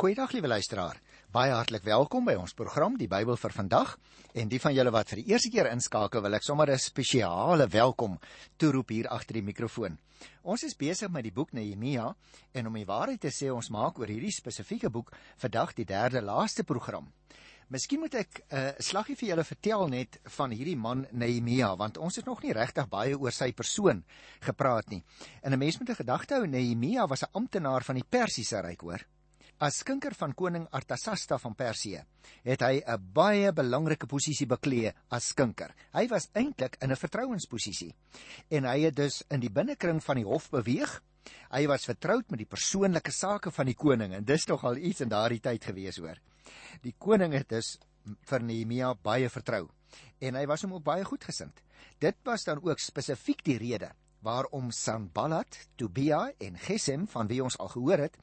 Goeiedag liewe luisteraar. Baie hartlik welkom by ons program Die Bybel vir vandag. En die van julle wat vir die eerste keer inskakel, wil ek sommer 'n spesiale welkom toeroep hier agter die mikrofoon. Ons is besig met die boek Nehemia en om die waarheid te sê, ons maak oor hierdie spesifieke boek vandag die derde laaste program. Miskien moet ek 'n uh, slaggie vir julle vertel net van hierdie man Nehemia want ons het nog nie regtig baie oor sy persoon gepraat nie. En 'n mens moet 'n gedagte hou Nehemia was 'n amptenaar van die Persiese ryk, hoor. As skinker van koning Artasasta van Persië, het hy 'n baie belangrike posisie beklee as skinker. Hy was eintlik in 'n vertrouensposisie en hy het dus in die binnekring van die hof beweeg. Hy was vertroud met die persoonlike sake van die koning en dis tog al iets in daardie tyd gewees hoor. Die koning het dus vir Nehemia baie vertrou en hy was hom ook baie goedgesind. Dit was dan ook spesifiek die rede waarom Sanballat, Tobia en Gesem van wie ons al gehoor het,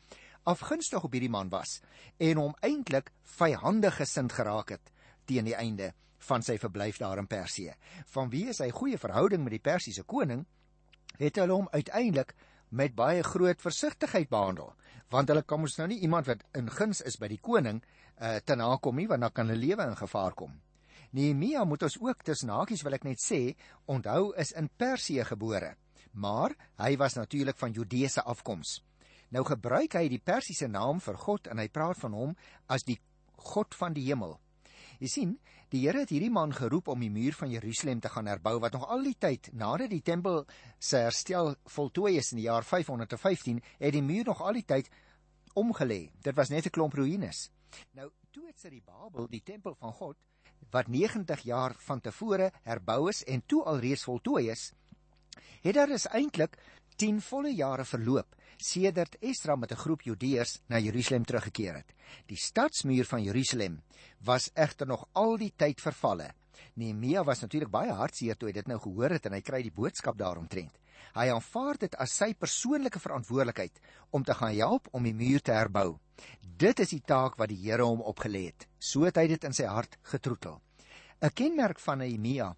afgunstig op hierdie man was en hom eintlik vyandig gesind geraak het teen die einde van sy verblyf daar in Persië. Vanweë sy goeie verhouding met die Persiese koning, het hulle hom uiteindelik met baie groot versigtigheid behandel, want hulle kan mos nou nie iemand wat in guns is by die koning uh, te nakom nie, want dan kan 'n lewe in gevaar kom. Nehemia moet ons ook tussen hakies wil ek net sê, onthou is in Persië gebore, maar hy was natuurlik van Judeese afkoms. Nou gebruik hy die Persiese naam vir God en hy praat van hom as die God van die hemel. Jy sien, die Here het hierdie man geroep om die muur van Jerusalem te gaan herbou wat nog al die tyd nadat die tempel se herstel voltooi is in die jaar 515, het die muur nog al die tyd omgelê. Dit was net 'n klomp ruïnes. Nou, toe het Siribabel die tempel van God wat 90 jaar van tevore herbou is en toe alreeds voltooi is, het daar is eintlik 10 volle jare verloop sedert Esdra met 'n groep Judeërs na Jerusalem teruggekeer het. Die stadsmuur van Jerusalem was egter nog al die tyd vervalle. Nehemia was natuurlik baie hartseer toe hy dit nou gehoor het en hy kry die boodskap daaromtrent. Hy aanvaar dit as sy persoonlike verantwoordelikheid om te gaan help om die muur te herbou. Dit is die taak wat die Here hom opgelê het. So het hy dit in sy hart getroetel. 'n Kenmerk van Nehemia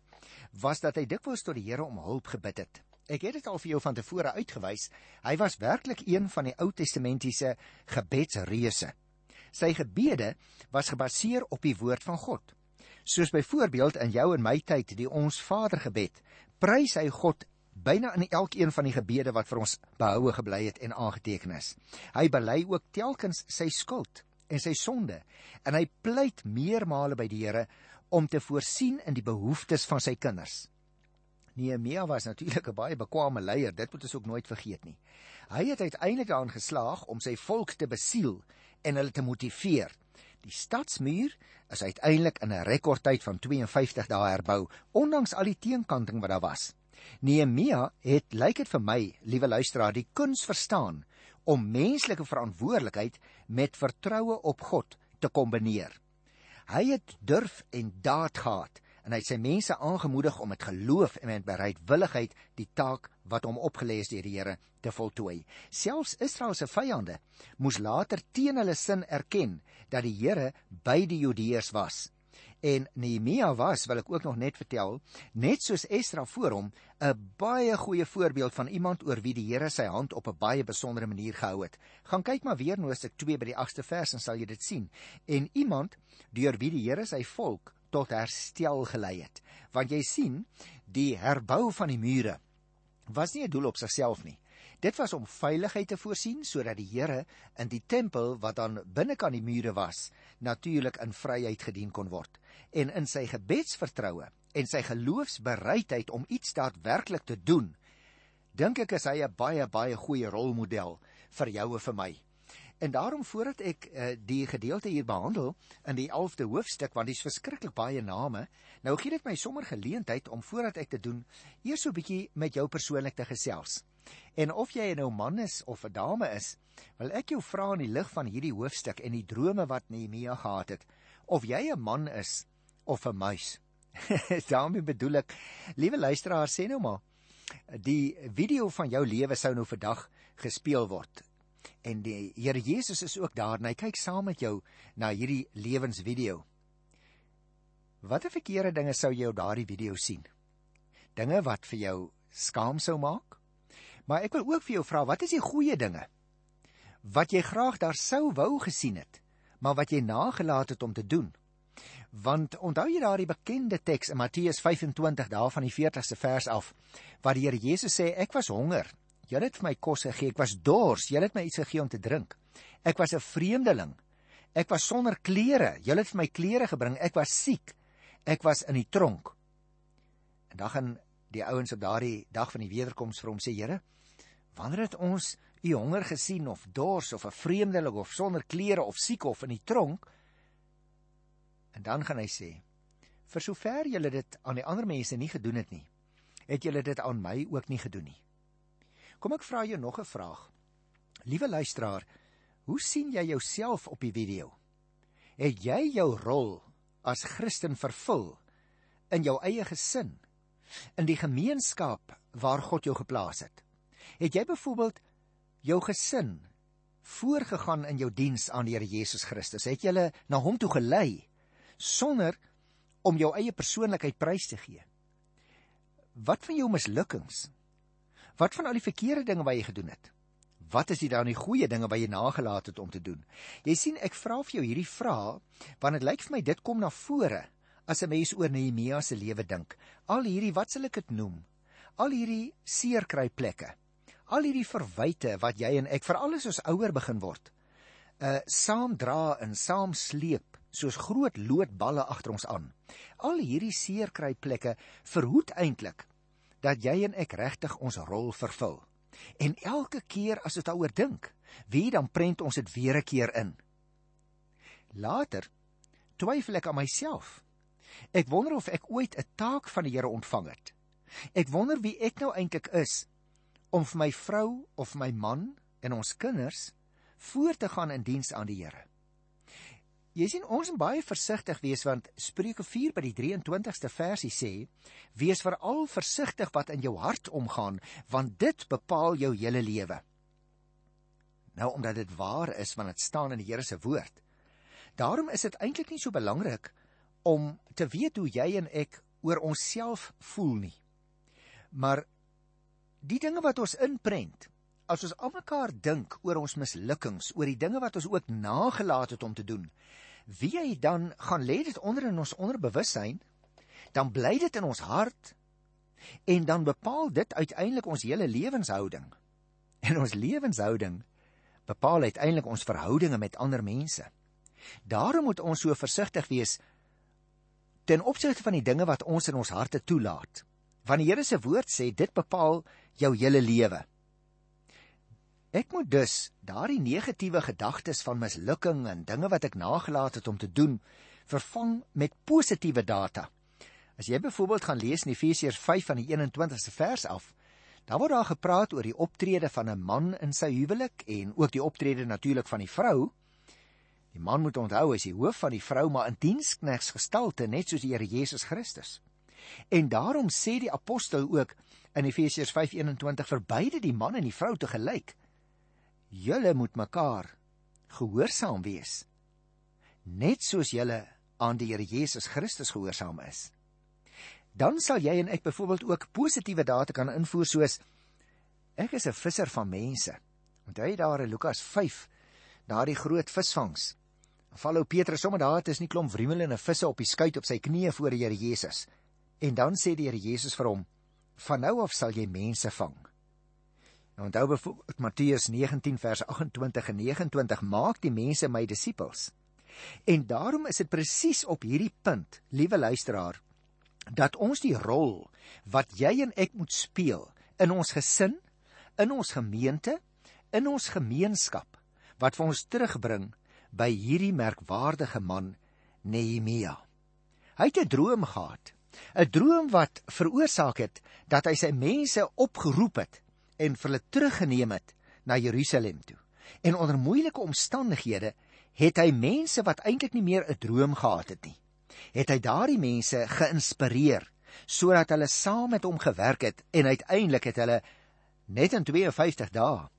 was dat hy dikwels tot die Here om hulp gebid het. Ek het dit al vir jou van tevore uitgewys. Hy was werklik een van die Ou Testamentiese gebedsreuse. Sy gebede was gebaseer op die woord van God. Soos byvoorbeeld in jou en my tyd die ons Vader gebed, prys hy God byna in elkeen van die gebede wat vir ons behoue gebly het en aangeteken is. Hy bely ook telkens sy skuld en sy sonde en hy pleit meermale by die Here om te voorsien in die behoeftes van sy kinders. Nehemia was natuurlik 'n baie bekwame leier, dit moet ons ook nooit vergeet nie. Hy het uiteindelik daarin geslaag om sy volk te besiel en hulle te motiveer. Die stadsmuur is uiteindelik in 'n rekordtyd van 52 dae herbou, ondanks al die teenkanting wat daar was. Nehemia het, lyk dit vir my, liewe luisteraar, die kuns verstaan om menslike verantwoordelikheid met vertroue op God te kombineer. Hy het durf en daad gehad en hy het sy mense aangemoedig om met geloof en met bereidwilligheid die taak wat hom opgelê is deur die Here te voltooi. Selfs Israel se vyande moes later teen hulle sin erken dat die Here by die Judeërs was. En Nehemia was, wil ek ook nog net vertel, net soos Esdra voor hom, 'n baie goeie voorbeeld van iemand oor wie die Here sy hand op 'n baie besondere manier gehou het. Gaan kyk maar weer Hoofstuk 2 by die 8ste vers en sal jy dit sien. En iemand deur wie die Here sy volk tot herstel gelei het. Want jy sien, die herbou van die mure was nie 'n doel op sigself nie. Dit was om veiligheid te voorsien sodat die Here in die tempel wat dan binnekant die mure was, natuurlik in vryheid gedien kon word. En in sy gebedsvertroue en sy geloofsbereidheid om iets daadwerklik te doen, dink ek is hy 'n baie baie goeie rolmodel vir jou en vir my. En daarom voordat ek uh, die gedeelte hier behandel in die 11de hoofstuk want dis verskriklik baie name, nou gee dit my sommer geleentheid om voordat ek dit doen, eers so 'n bietjie met jou persoonlik te gesels. En of jy nou man is of 'n dame is, wil ek jou vra in die lig van hierdie hoofstuk en die drome wat Nehemia gehad het, of jy 'n man is of 'n muis. daarmee bedoel ek, liewe luisteraar, sê nou maar, die video van jou lewe sou nou vandag gespeel word En die Here Jesus is ook daar en hy kyk saam met jou na hierdie lewensvideo. Watter verkeerde dinge sou jy op daardie video sien? Dinge wat vir jou skaam sou maak? Maar ek wil ook vir jou vra, wat is die goeie dinge? wat jy graag daar sou wou gesien het, maar wat jy nagelaat het om te doen. Want onthou jy daardie bekende teks in Matteus 25 daar van die 40ste vers af waar die Here Jesus sê ek was honger, julle het vir my kos gegee, ek was dors, julle het my iets gegee om te drink. Ek was 'n vreemdeling. Ek was sonder klere, julle het vir my klere gebring. Ek was siek. Ek was in die tronk. En dan gaan die ouens op daardie dag van die wederkoms vir hom sê, Here, wanneer het ons u honger gesien of dors of 'n vreemdeling of sonder klere of siek of in die tronk? En dan gaan hy sê, vir sover julle dit aan die ander mense nie gedoen het nie, het julle dit aan my ook nie gedoen nie. Kom ek vra jou nog 'n vraag. Liewe luisteraar, hoe sien jy jouself op die video? Het jy jou rol as Christen vervul in jou eie gesin? in die gemeenskap waar God jou geplaas het. Het jy byvoorbeeld jou gesin voorgegaan in jou diens aan die Here Jesus Christus? Het jy hulle na hom toe gelei sonder om jou eie persoonlikheid prys te gee? Wat van jou mislukkings? Wat van al die verkeerde dinge wat jy gedoen het? Wat is die dan die goeie dinge wat jy nagelaat het om te doen? Jy sien, ek vra vir jou hierdie vraag want dit lyk vir my dit kom na vore as 'n mens oor Nehemia se lewe dink. Al hierdie wat sal ek dit noem? Al hierdie seerkryplekke. Al hierdie verwyte wat jy en ek veral as ons ouer begin word, uh saam dra en saam sleep soos groot loodballe agter ons aan. Al hierdie seerkryplekke verhoed eintlik dat jy en ek regtig ons rol vervul. En elke keer as ons daaroor dink, wie dan prent ons dit weer 'n keer in. Later twyfel ek aan myself Ek wonder of ek ooit 'n taak van die Here ontvang het. Ek wonder wie ek nou eintlik is om vir my vrou of my man en ons kinders voor te gaan in diens aan die Here. Jy sien ons moet baie versigtig wees want Spreuke 4 by die 23ste versie sê: Wees veral versigtig wat in jou hart omgaan, want dit bepaal jou hele lewe. Nou omdat dit waar is want dit staan in die Here se woord. Daarom is dit eintlik nie so belangrik om te weet hoe jy en ek oor onsself voel nie. Maar die dinge wat ons inprent, as ons almekaar dink oor ons mislukkings, oor die dinge wat ons ook nagelaat het om te doen, wie hy dan gaan lê dit onder in ons onderbewussyn, dan bly dit in ons hart en dan bepaal dit uiteindelik ons hele lewenshouding. En ons lewenshouding bepaal uiteindelik ons verhoudinge met ander mense. Daarom moet ons so versigtig wees ten opsigte van die dinge wat ons in ons harte toelaat. Want die Here se woord sê dit bepaal jou hele lewe. Ek moet dus daardie negatiewe gedagtes van mislukking en dinge wat ek nagelaat het om te doen, vervang met positiewe data. As jy byvoorbeeld gaan lees in Efesiërs 5 van die 21ste vers af, daar word daar gepraat oor die optrede van 'n man in sy huwelik en ook die optrede natuurlik van die vrou. Die man moet onthou hy is die hoof van die vrou maar in diensknegs gestalte net soos die Here Jesus Christus. En daarom sê die apostel ook in Efesiërs 5:21 vir beide die man en die vrou te gelyk. Julle moet mekaar gehoorsaam wees. Net soos julle aan die Here Jesus Christus gehoorsaam is. Dan sal jy en ek byvoorbeeld ook positiewe data kan invoer soos ek is 'n visser van mense. Onthou jy daar in Lukas 5 daardie groot visvangs val ou Petrus sommer daar tussen die klomp wriemelende visse op die skuit op sy knieë voor die Here Jesus. En dan sê die Here Jesus vir hom: "Van nou af sal jy mense vang." Nou onthou byvoorbeeld Matteus 19 vers 28 en 29: "Maak die mense my disippels." En daarom is dit presies op hierdie punt, liewe luisteraar, dat ons die rol wat jy en ek moet speel in ons gesin, in ons gemeente, in ons gemeenskap wat vir ons terugbring by hierdie merkwaardige man Nehemia. Hy het 'n droom gehad, 'n droom wat veroorsaak het dat hy sy mense opgeroep het en vir hulle teruggeneem het na Jerusalem toe. En onder moeilike omstandighede het hy mense wat eintlik nie meer 'n droom gehad het nie, het hy daardie mense geïnspireer sodat hulle saam met hom gewerk het en uiteindelik het hulle net in 52 dae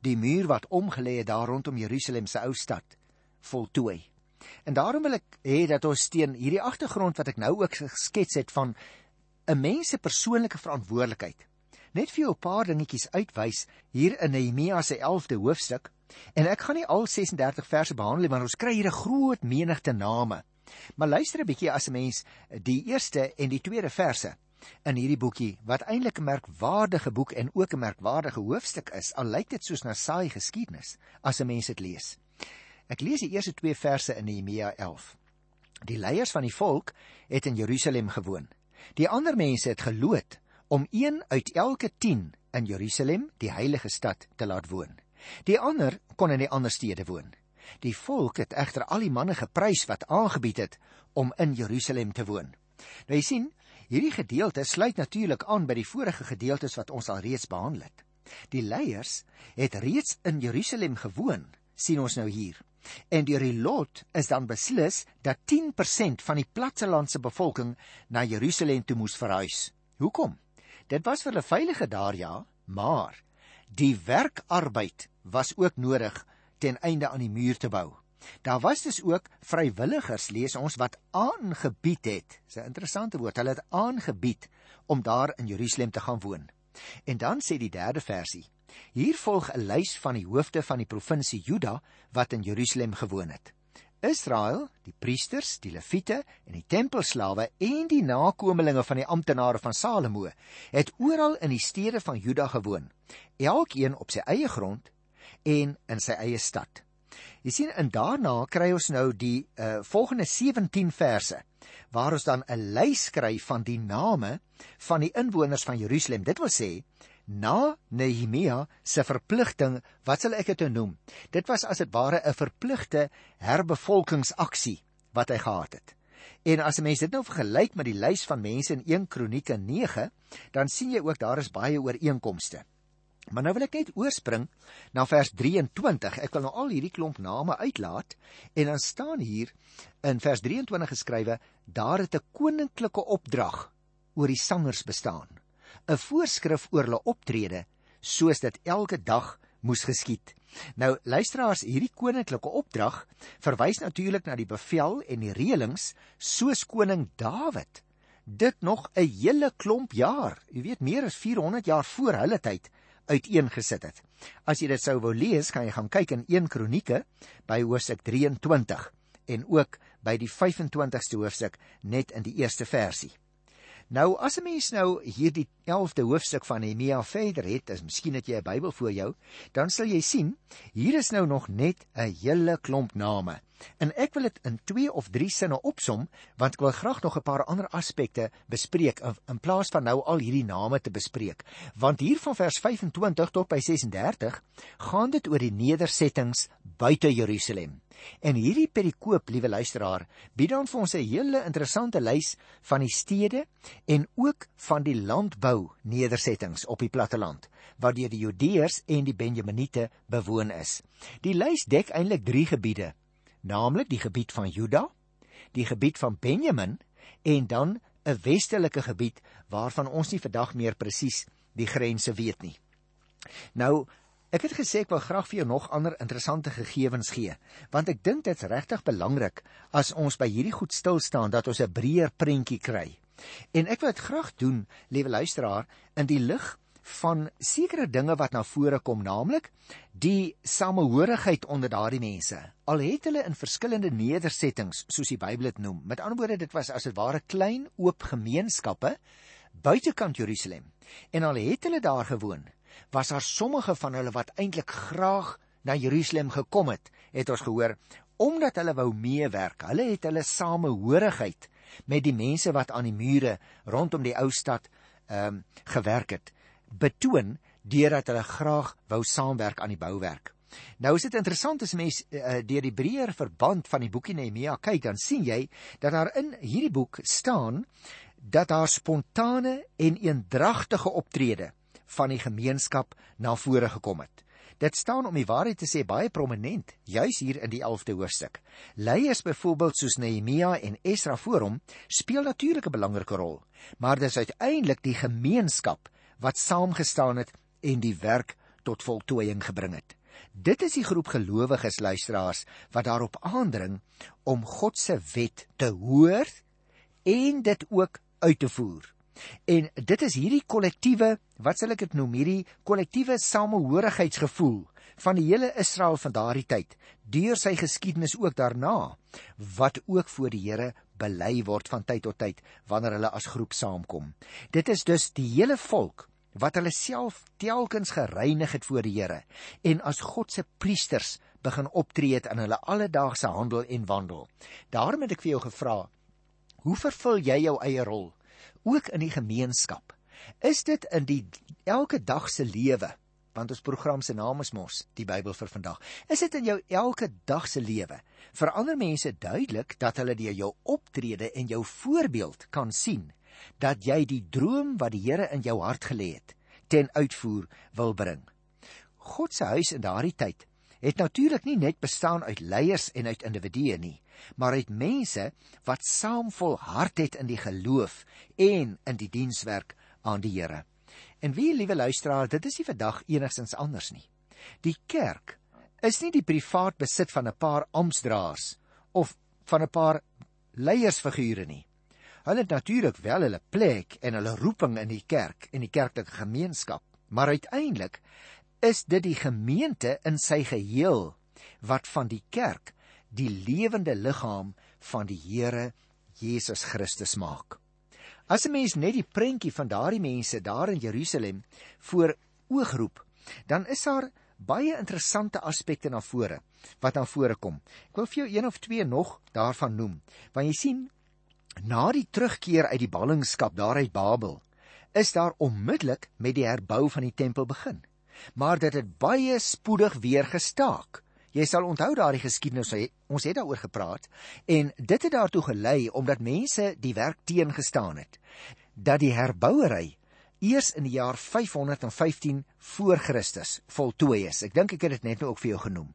die muur wat omgelê het daar rondom Jerusalem se ou stad voltooi. En daarom wil ek hê dat ons teen hierdie agtergrond wat ek nou ook geskets het van 'n mens se persoonlike verantwoordelikheid net vir jou 'n paar dingetjies uitwys hier in Nehemia se 11de hoofstuk En ek gaan nie al 36 verse behandel nie, maar ons kry hier 'n groot menigte name. Maar luister 'n bietjie as 'n mens die eerste en die tweede verse in hierdie boekie wat eintlik 'n merkwaardige boek en ook 'n merkwaardige hoofstuk is. Al lyk dit soos na saai geskiedenis as 'n mens dit lees. Ek lees die eerste 2 verse in Nehemia 11. Die leiers van die volk het in Jerusalem gewoon. Die ander mense het geloot om een uit elke 10 in Jerusalem, die heilige stad, te laat woon. Die ander kon in die ander stede woon. Die volk het egter al die manne geprys wat aangebied het om in Jerusalem te woon. Nou jy sien, hierdie gedeelte sluit natuurlik aan by die vorige gedeeltes wat ons al reeds behandel het. Die leiers het reeds in Jerusalem gewoon, sien ons nou hier. En deur die lot is dan beslis dat 10% van die plattelandse bevolking na Jerusalem toe moes verhuis. Hoekom? Dit was vir hulle veilige daar ja, maar die werkarbeid was ook nodig ten einde aan die muur te bou. Daar was dus ook vrywilligers lees ons wat aangebied het. Dis 'n interessante woord. Hulle het aangebied om daar in Jerusalem te gaan woon. En dan sê die derde versie: Hier volg 'n lys van die hoofde van die provinsie Juda wat in Jerusalem gewoon het. Israel, die priesters, die leviete en die tempelslawe en die nakommelinge van die amptenare van Salomo het oral in die stede van Juda gewoon, elkeen op sy eie grond en in sy eie stad. Jy sien en daarna kry ons nou die uh, volgende 17 verse waar ons dan 'n lys kry van die name van die inwoners van Jerusalem. Dit wil sê na Nehemia se verpligting, wat sal ek dit noem? Dit was as dit ware 'n verpligte herbevolkingsaksie wat hy gehad het. En as 'n mens dit nou vergelyk met die lys van mense in 1 Kronieke 9, dan sien jy ook daar is baie ooreenkomste. Maar nou wil ek net oorspring na vers 23. Ek wil nou al hierdie klomp name uitlaat en dan staan hier in vers 23 geskrywe: Daar het 'n koninklike opdrag oor die sangers bestaan. 'n voorskrif oor hulle optrede soos dit elke dag moes geskied. Nou luisteraars, hierdie koninklike opdrag verwys natuurlik na die bevel en die reëlings soos koning Dawid dit nog 'n hele klomp jaar, jy weet meer as 400 jaar voor hulle tyd uiteengesit het. As jy dit sou wou lees, kan jy gaan kyk in 1 Kronieke by hoofstuk 23 en ook by die 25ste hoofstuk net in die eerste versie. Nou as 'n mens nou hierdie 11de hoofstuk van Nehemia verder het, as miskien het jy 'n Bybel voor jou, dan sal jy sien, hier is nou nog net 'n hele klomp name. En ek wil dit in 2 of 3 sinne opsom, want ek wil graag nog 'n paar ander aspekte bespreek in, in plaas van nou al hierdie name te bespreek. Want hier van vers 25 tot by 36 gaan dit oor die nedersettings buite Jerusalem. En hierdie perikoop, liewe luisteraar, bied dan vir ons 'n hele interessante lys van die stede en ook van die landbou nedersettings op die platteland waar die Judeërs en die Benjaminiete bewoon is. Die lys dek eintlik 3 gebiede naamlik die gebied van Juda, die gebied van Benjamin en dan 'n westelike gebied waarvan ons nie vandag meer presies die grense weet nie. Nou, ek het gesê ek wil graag vir jou nog ander interessante gegevens gee, want ek dink dit's regtig belangrik as ons by hierdie goed stil staan dat ons 'n breër prentjie kry. En ek wil dit graag doen, liewe luisteraar, in die lig van sekere dinge wat na vore kom, naamlik die samehorigheid onder daardie mense. Al het hulle in verskillende nedersettings, soos die Bybel dit noem. Met ander woorde, dit was as dit ware klein oop gemeenskappe buitekant Jerusalem. En al het hulle daar gewoon, was daar sommige van hulle wat eintlik graag na Jerusalem gekom het, het ons gehoor, omdat hulle wou meewerk. Hulle het hulle samehorigheid met die mense wat aan die mure rondom die ou stad ehm um, gewerk het betoon deurdat hulle graag wou saamwerk aan die bouwerk. Nou is dit interessant as mens uh, deur die breër verband van die boekie Nehemia kyk, dan sien jy dat daar in hierdie boek staan dat daar spontane en eendragtige optrede van die gemeenskap na vore gekom het. Dit staan om die waarheid te sê baie prominent juis hier in die 11de hoofstuk. Leiers byvoorbeeld soos Nehemia en Esra voor hom speel natuurlik 'n belangrike rol, maar dis uiteindelik die gemeenskap wat saamgestaan het en die werk tot voltooiing gebring het. Dit is die groep gelowiges luisteraars wat daarop aandring om God se wet te hoor en dit ook uit te voer. En dit is hierdie kollektiewe, wat sal ek dit noem, hierdie kollektiewe samehorigheidsgevoel van die hele Israel van daardie tyd, deur sy geskiedenis ook daarna, wat ook voor die Here bely word van tyd tot tyd wanneer hulle as groep saamkom. Dit is dus die hele volk wat hulle self telkens gereinig het voor die Here en as God se priesters begin optree het in hulle alledaagse handel en wandel. Daarom het ek vir jou gevra, hoe vervul jy jou eie rol ook in die gemeenskap? Is dit in die elke dag se lewe? Want ons program se naam is mos die Bybel vir vandag. Is dit in jou elke dag se lewe? Verander mense duidelik dat hulle deur jou optrede en jou voorbeeld kan sien dat jy die droom wat die Here in jou hart gelê het ten uitvoer wil bring. God se huis in daardie tyd het natuurlik nie net bestaan uit leiers en uit individue nie, maar uit mense wat saam volhard het in die geloof en in die dienswerk aan die Here. En wie liewe luisteraar, dit is nie vandag enigstens anders nie. Die kerk is nie die privaat besit van 'n paar amptdraers of van 'n paar leiersfigure nie. Hulle het natuurlik wel hulle plek en hulle roeping in die kerk en die kerklike gemeenskap, maar uiteindelik is dit die gemeente in sy geheel wat van die kerk die lewende liggaam van die Here Jesus Christus maak. As 'n mens net die prentjie van daardie mense daar in Jerusalem voor oog roep, dan is daar baie interessante aspekte na vore wat na vore kom. Ek wil vir jou een of twee nog daarvan noem. Want jy sien, Na die terugkeer uit die ballingskap daar uit Babel, is daar onmiddellik met die herbou van die tempel begin. Maar dit het baie spoedig weer gestaak. Jy sal onthou daardie geskiedenis, ons het daaroor gepraat en dit het daartoe gelei omdat mense die werk teengestaan het. Dat die herbouery eers in die jaar 515 voor Christus voltooi is. Ek dink ek het dit net nou ook vir jou genoem.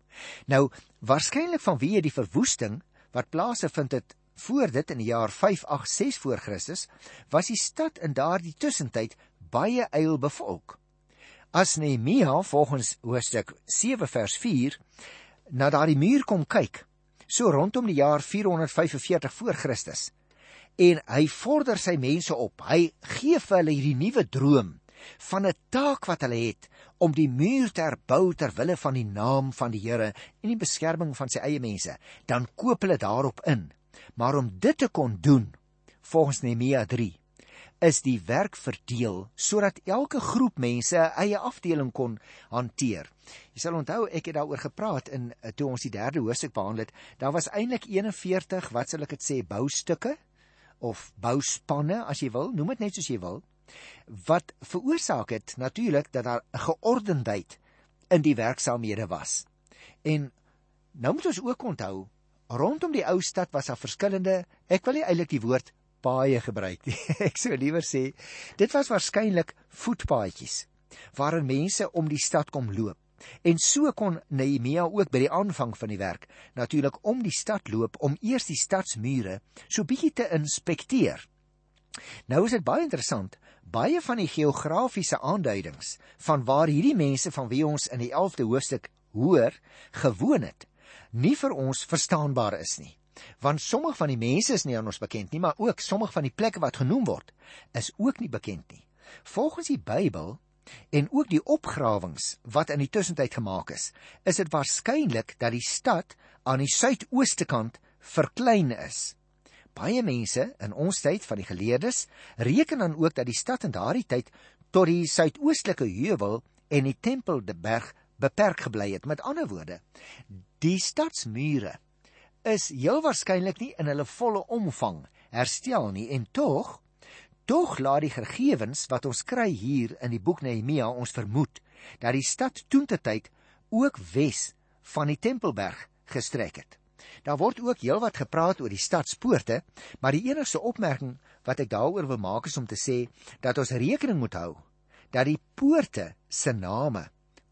Nou, waarskynlik vanweë die verwoesting wat plaasgevind het Voor dit in die jaar 586 voor Christus was die stad in daardie tussentyd baie eil bevolk. As Nehemia volgens hoofstuk 7 vers 4 na daardie muur kom kyk, so rondom die jaar 445 voor Christus, en hy vorder sy mense op, hy gee vir hulle hierdie nuwe droom van 'n taak wat hulle het om die muur te herbou ter wille van die naam van die Here en die beskerming van sy eie mense, dan koop hulle daarop in. Maar om dit te kon doen, volgens Nehemia 3, is die werk verdeel sodat elke groep mense 'n eie afdeling kon hanteer. Jy sal onthou ek het daaroor gepraat in eh, toe ons die derde hoofstuk behandel het. Daar was eintlik 41, wat sal ek dit sê, boustukke of bouspanne as jy wil, noem dit net soos jy wil, wat veroorsaak het natuurlik dat daar 'n geordendheid in die werksaamhede was. En nou moet ons ook onthou Rondom die ou stad was daar verskillende, ek wil nie eintlik die woord paaie gebruik nie. ek sou liewer sê dit was waarskynlik voetpaadjies waarin mense om die stad kom loop. En so kon Nehemia ook by die aanvang van die werk natuurlik om die stad loop om eers die stadsmure so bietjie te inspekteer. Nou is dit baie interessant, baie van die geografiese aanduidings van waar hierdie mense van wie ons in die 11de hoofstuk hoor gewoon het, nie vir ons verstaanbaar is nie. Want sommige van die mense is nie aan ons bekend nie, maar ook sommige van die plekke wat genoem word, is ook nie bekend nie. Volgens die Bybel en ook die opgrawings wat in die tussentyd gemaak is, is dit waarskynlik dat die stad aan die suidooste kant verklein is. Baie mense in ons tyd van die geleerdes reken dan ook dat die stad in daardie tyd tot die suidoostelike heuwel en die tempelberg beperk gebly het. Met ander woorde, die stadsmure is heel waarskynlik nie in hulle volle omvang herstel nie en tog tog laat die gegevens wat ons kry hier in die boek Nehemia ons vermoed dat die stad toentertyd ook wes van die Tempelberg gestrek het. Daar word ook heelwat gepraat oor die stadspoorte, maar die enigste opmerking wat ek daaroor wil maak is om te sê dat ons rekening moet hou dat die poorte se name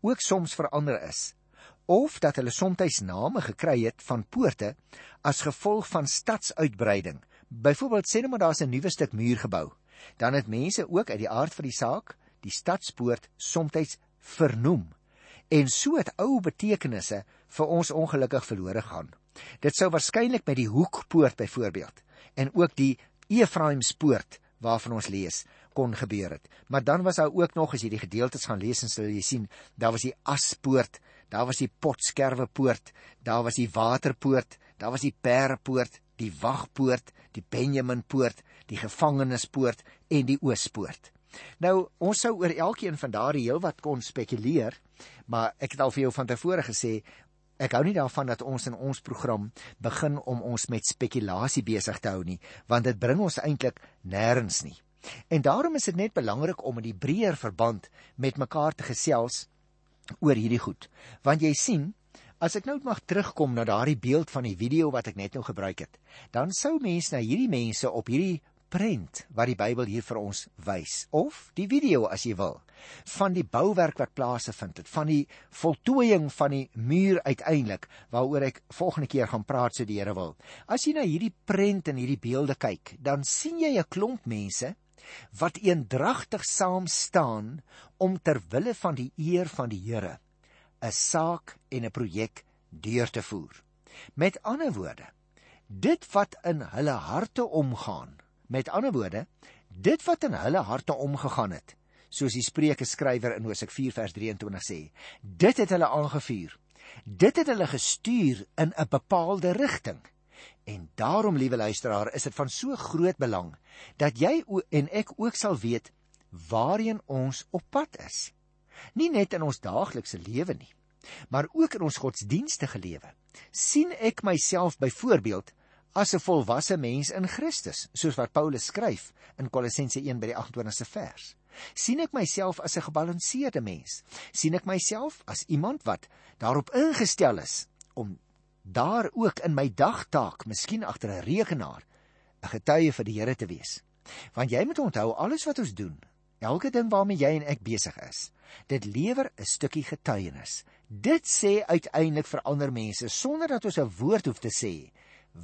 ook soms verander is of dat hulle soms name gekry het van poorte as gevolg van stadsuitbreiding. Byvoorbeeld sê net maar daar's 'n nuwe stuk muur gebou, dan het mense ook uit die aard van die saak die stadspoort soms vernoem. En so het ou betekenisse vir ons ongelukkig verlore gaan. Dit sou waarskynlik met die hoekpoort byvoorbeeld en ook die Efraimspoort waarvan ons lees kon gebeur het. Maar dan was daar ook nog as jy die gedeeltes gaan lees en sal jy sien, daar was die aspoort, daar was die potskerwepoort, daar was die waterpoort, daar was die perpoort, die wagpoort, die Benjaminpoort, die gevangenispoort en die oospoort. Nou, ons sou oor elkeen van daardie heelwat kon spekuleer, maar ek het al vir jou van tevore gesê, ek hou nie daarvan dat ons in ons program begin om ons met spekulasie besig te hou nie, want dit bring ons eintlik nêrens nie. En daarom is dit net belangrik om in die breër verband met mekaar te gesels oor hierdie goed. Want jy sien, as ek nou mag terugkom na daardie beeld van die video wat ek net nou gebruik het, dan sou mense na hierdie mense op hierdie prent wat die Bybel hier vir ons wys of die video as jy wil van die bouwerk wat plaasgevind het van die voltooiing van die muur uiteindelik waaroor ek volgende keer gaan praat so die Here wil as jy na hierdie prent en hierdie beelde kyk dan sien jy 'n klomp mense wat eendragtig saam staan om ter wille van die eer van die Here 'n saak en 'n projek deur te voer. Met ander woorde, dit wat in hulle harte omgaan, met ander woorde, dit wat in hulle harte omgegaan het, soos die Spreuke skrywer in Hosea 4 vers 23 sê, dit het hulle aangevuur. Dit het hulle gestuur in 'n bepaalde rigting. En daarom, liewe luisteraar, is dit van so groot belang dat jy en ek ook sal weet waarheen ons op pad is. Nie net in ons daaglikse lewe nie, maar ook in ons godsdienstige lewe. sien ek myself byvoorbeeld as 'n volwasse mens in Christus, soos wat Paulus skryf in Kolossense 1 by die 28ste vers. sien ek myself as 'n gebalanseerde mens? sien ek myself as iemand wat daarop ingestel is om daar ook in my dagtaak, miskien agter 'n rekenaar, 'n getuie vir die Here te wees. Want jy moet onthou alles wat ons doen, elke ding waarmee jy en ek besig is, dit lewer 'n stukkie getuienis. Dit sê uiteindelik vir ander mense sonder dat ons 'n woord hoef te sê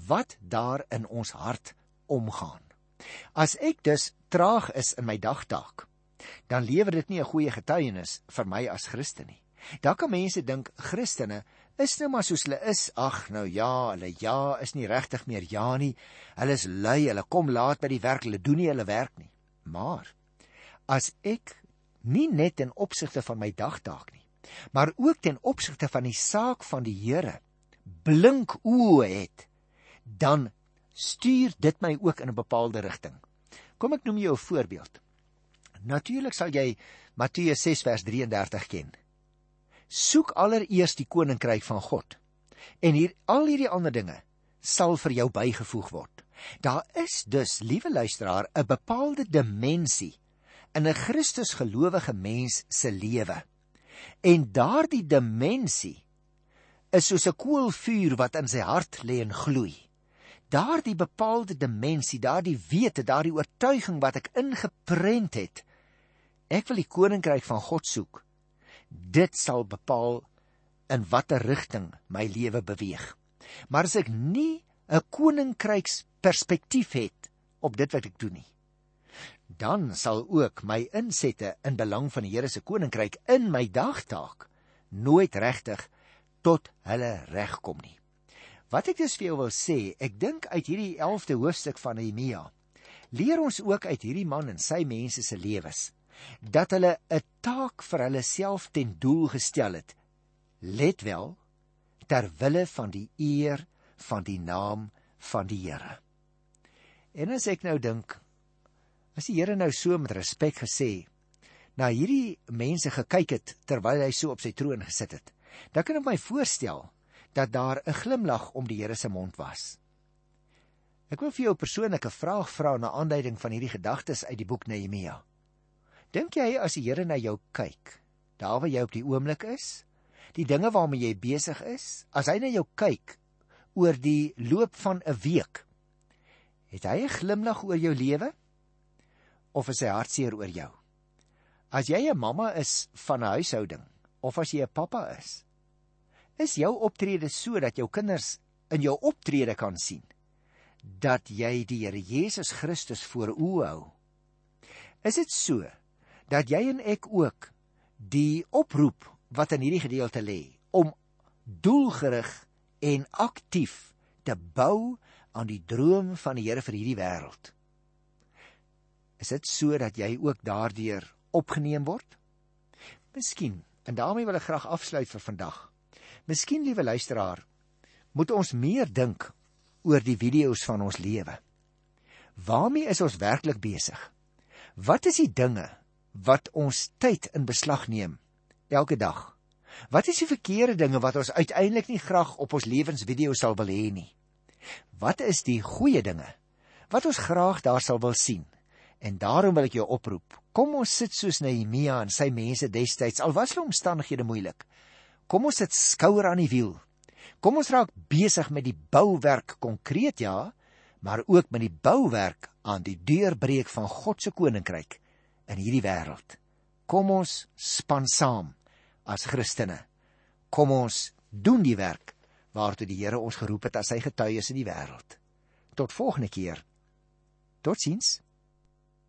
wat daar in ons hart omgaan. As ek dus traag is in my dagtaak, dan lewer dit nie 'n goeie getuienis vir my as Christen nie. Daar kan mense dink Christene is nou maar soos hulle is. Ag nou ja, hulle ja is nie regtig meer ja nie. Hulle is lui, hulle kom laat by die werk, hulle doen nie hulle werk nie. Maar as ek nie net ten opsigte van my dagtaak nie, maar ook ten opsigte van die saak van die Here blink oë het, dan stuur dit my ook in 'n bepaalde rigting. Kom ek noem jou 'n voorbeeld. Natuurlik sal jy Matteus 6 vers 33 ken soek allereers die koninkryk van God. En hier al hierdie ander dinge sal vir jou bygevoeg word. Daar is dus, liewe luisteraar, 'n bepaalde dimensie in 'n Christusgelowige mens se lewe. En daardie dimensie is soos 'n koolvuur wat in sy hart lê en gloei. Daardie bepaalde dimensie, daardie wete, daardie oortuiging wat ek ingeprent het, ek wil die koninkryk van God soek dit sal bepaal in watter rigting my lewe beweeg. Maar as ek nie 'n koninkryks perspektief het op dit wat ek doen nie, dan sal ook my insette in belang van die Here se koninkryk in my dagtaak nooit regtig tot hulle reg kom nie. Wat ek dus vir jou wil sê, ek dink uit hierdie 11de hoofstuk van Nehemia leer ons ook uit hierdie man en sy mense se lewens dat hulle 'n taak vir hulle self ten doel gestel het. Let wel ter wille van die eer van die naam van die Here. En as ek nou dink as die Here nou so met respek gesê na hierdie mense gekyk het terwyl hy so op sy troon gesit het, dan kan ek my voorstel dat daar 'n glimlag om die Here se mond was. Ek wil vir jou 'n persoonlike vraag vra na aanleiding van hierdie gedagtes uit die boek Nehemia. Dink jy as die Here na jou kyk, daar waar jy op die oomblik is, die dinge waarmee jy besig is, as hy na jou kyk oor die loop van 'n week, het hy 'n glimlag oor jou lewe of is hy hartseer oor jou? As jy 'n mamma is van 'n huishouding of as jy 'n pappa is, is jou optrede so dat jou kinders in jou optrede kan sien dat jy die Here Jesus Christus voor oë hou. Is dit so dat jy en ek ook die oproep wat in hierdie gedeelte lê om doelgerig en aktief te bou aan die droom van die Here vir hierdie wêreld. Is dit sodat jy ook daardeur opgeneem word? Miskien, en daarmee wil ek graag afsluit vir vandag. Miskien, liewe luisteraar, moet ons meer dink oor die video's van ons lewe. Waarmee is ons werklik besig? Wat is die dinge wat ons tyd in beslag neem elke dag? Wat is die verkeerde dinge wat ons uiteindelik nie graag op ons lewensvideo sal wil hê nie? Wat is die goeie dinge wat ons graag daar sal wil sien? En daarom wil ek jou oproep. Kom ons sit soos Nehemia en sy mense destyds, al was hulle omstandighede moeilik. Kom ons sit skouer aan die wiel Kom ons raak besig met die bouwerk konkreet ja, maar ook met die bouwerk aan die deurbreek van God se koninkryk in hierdie wêreld. Kom ons span saam as Christene. Kom ons doen die werk waartoe die Here ons geroep het as sy getuies in die wêreld. Tot volgende keer. Totsiens.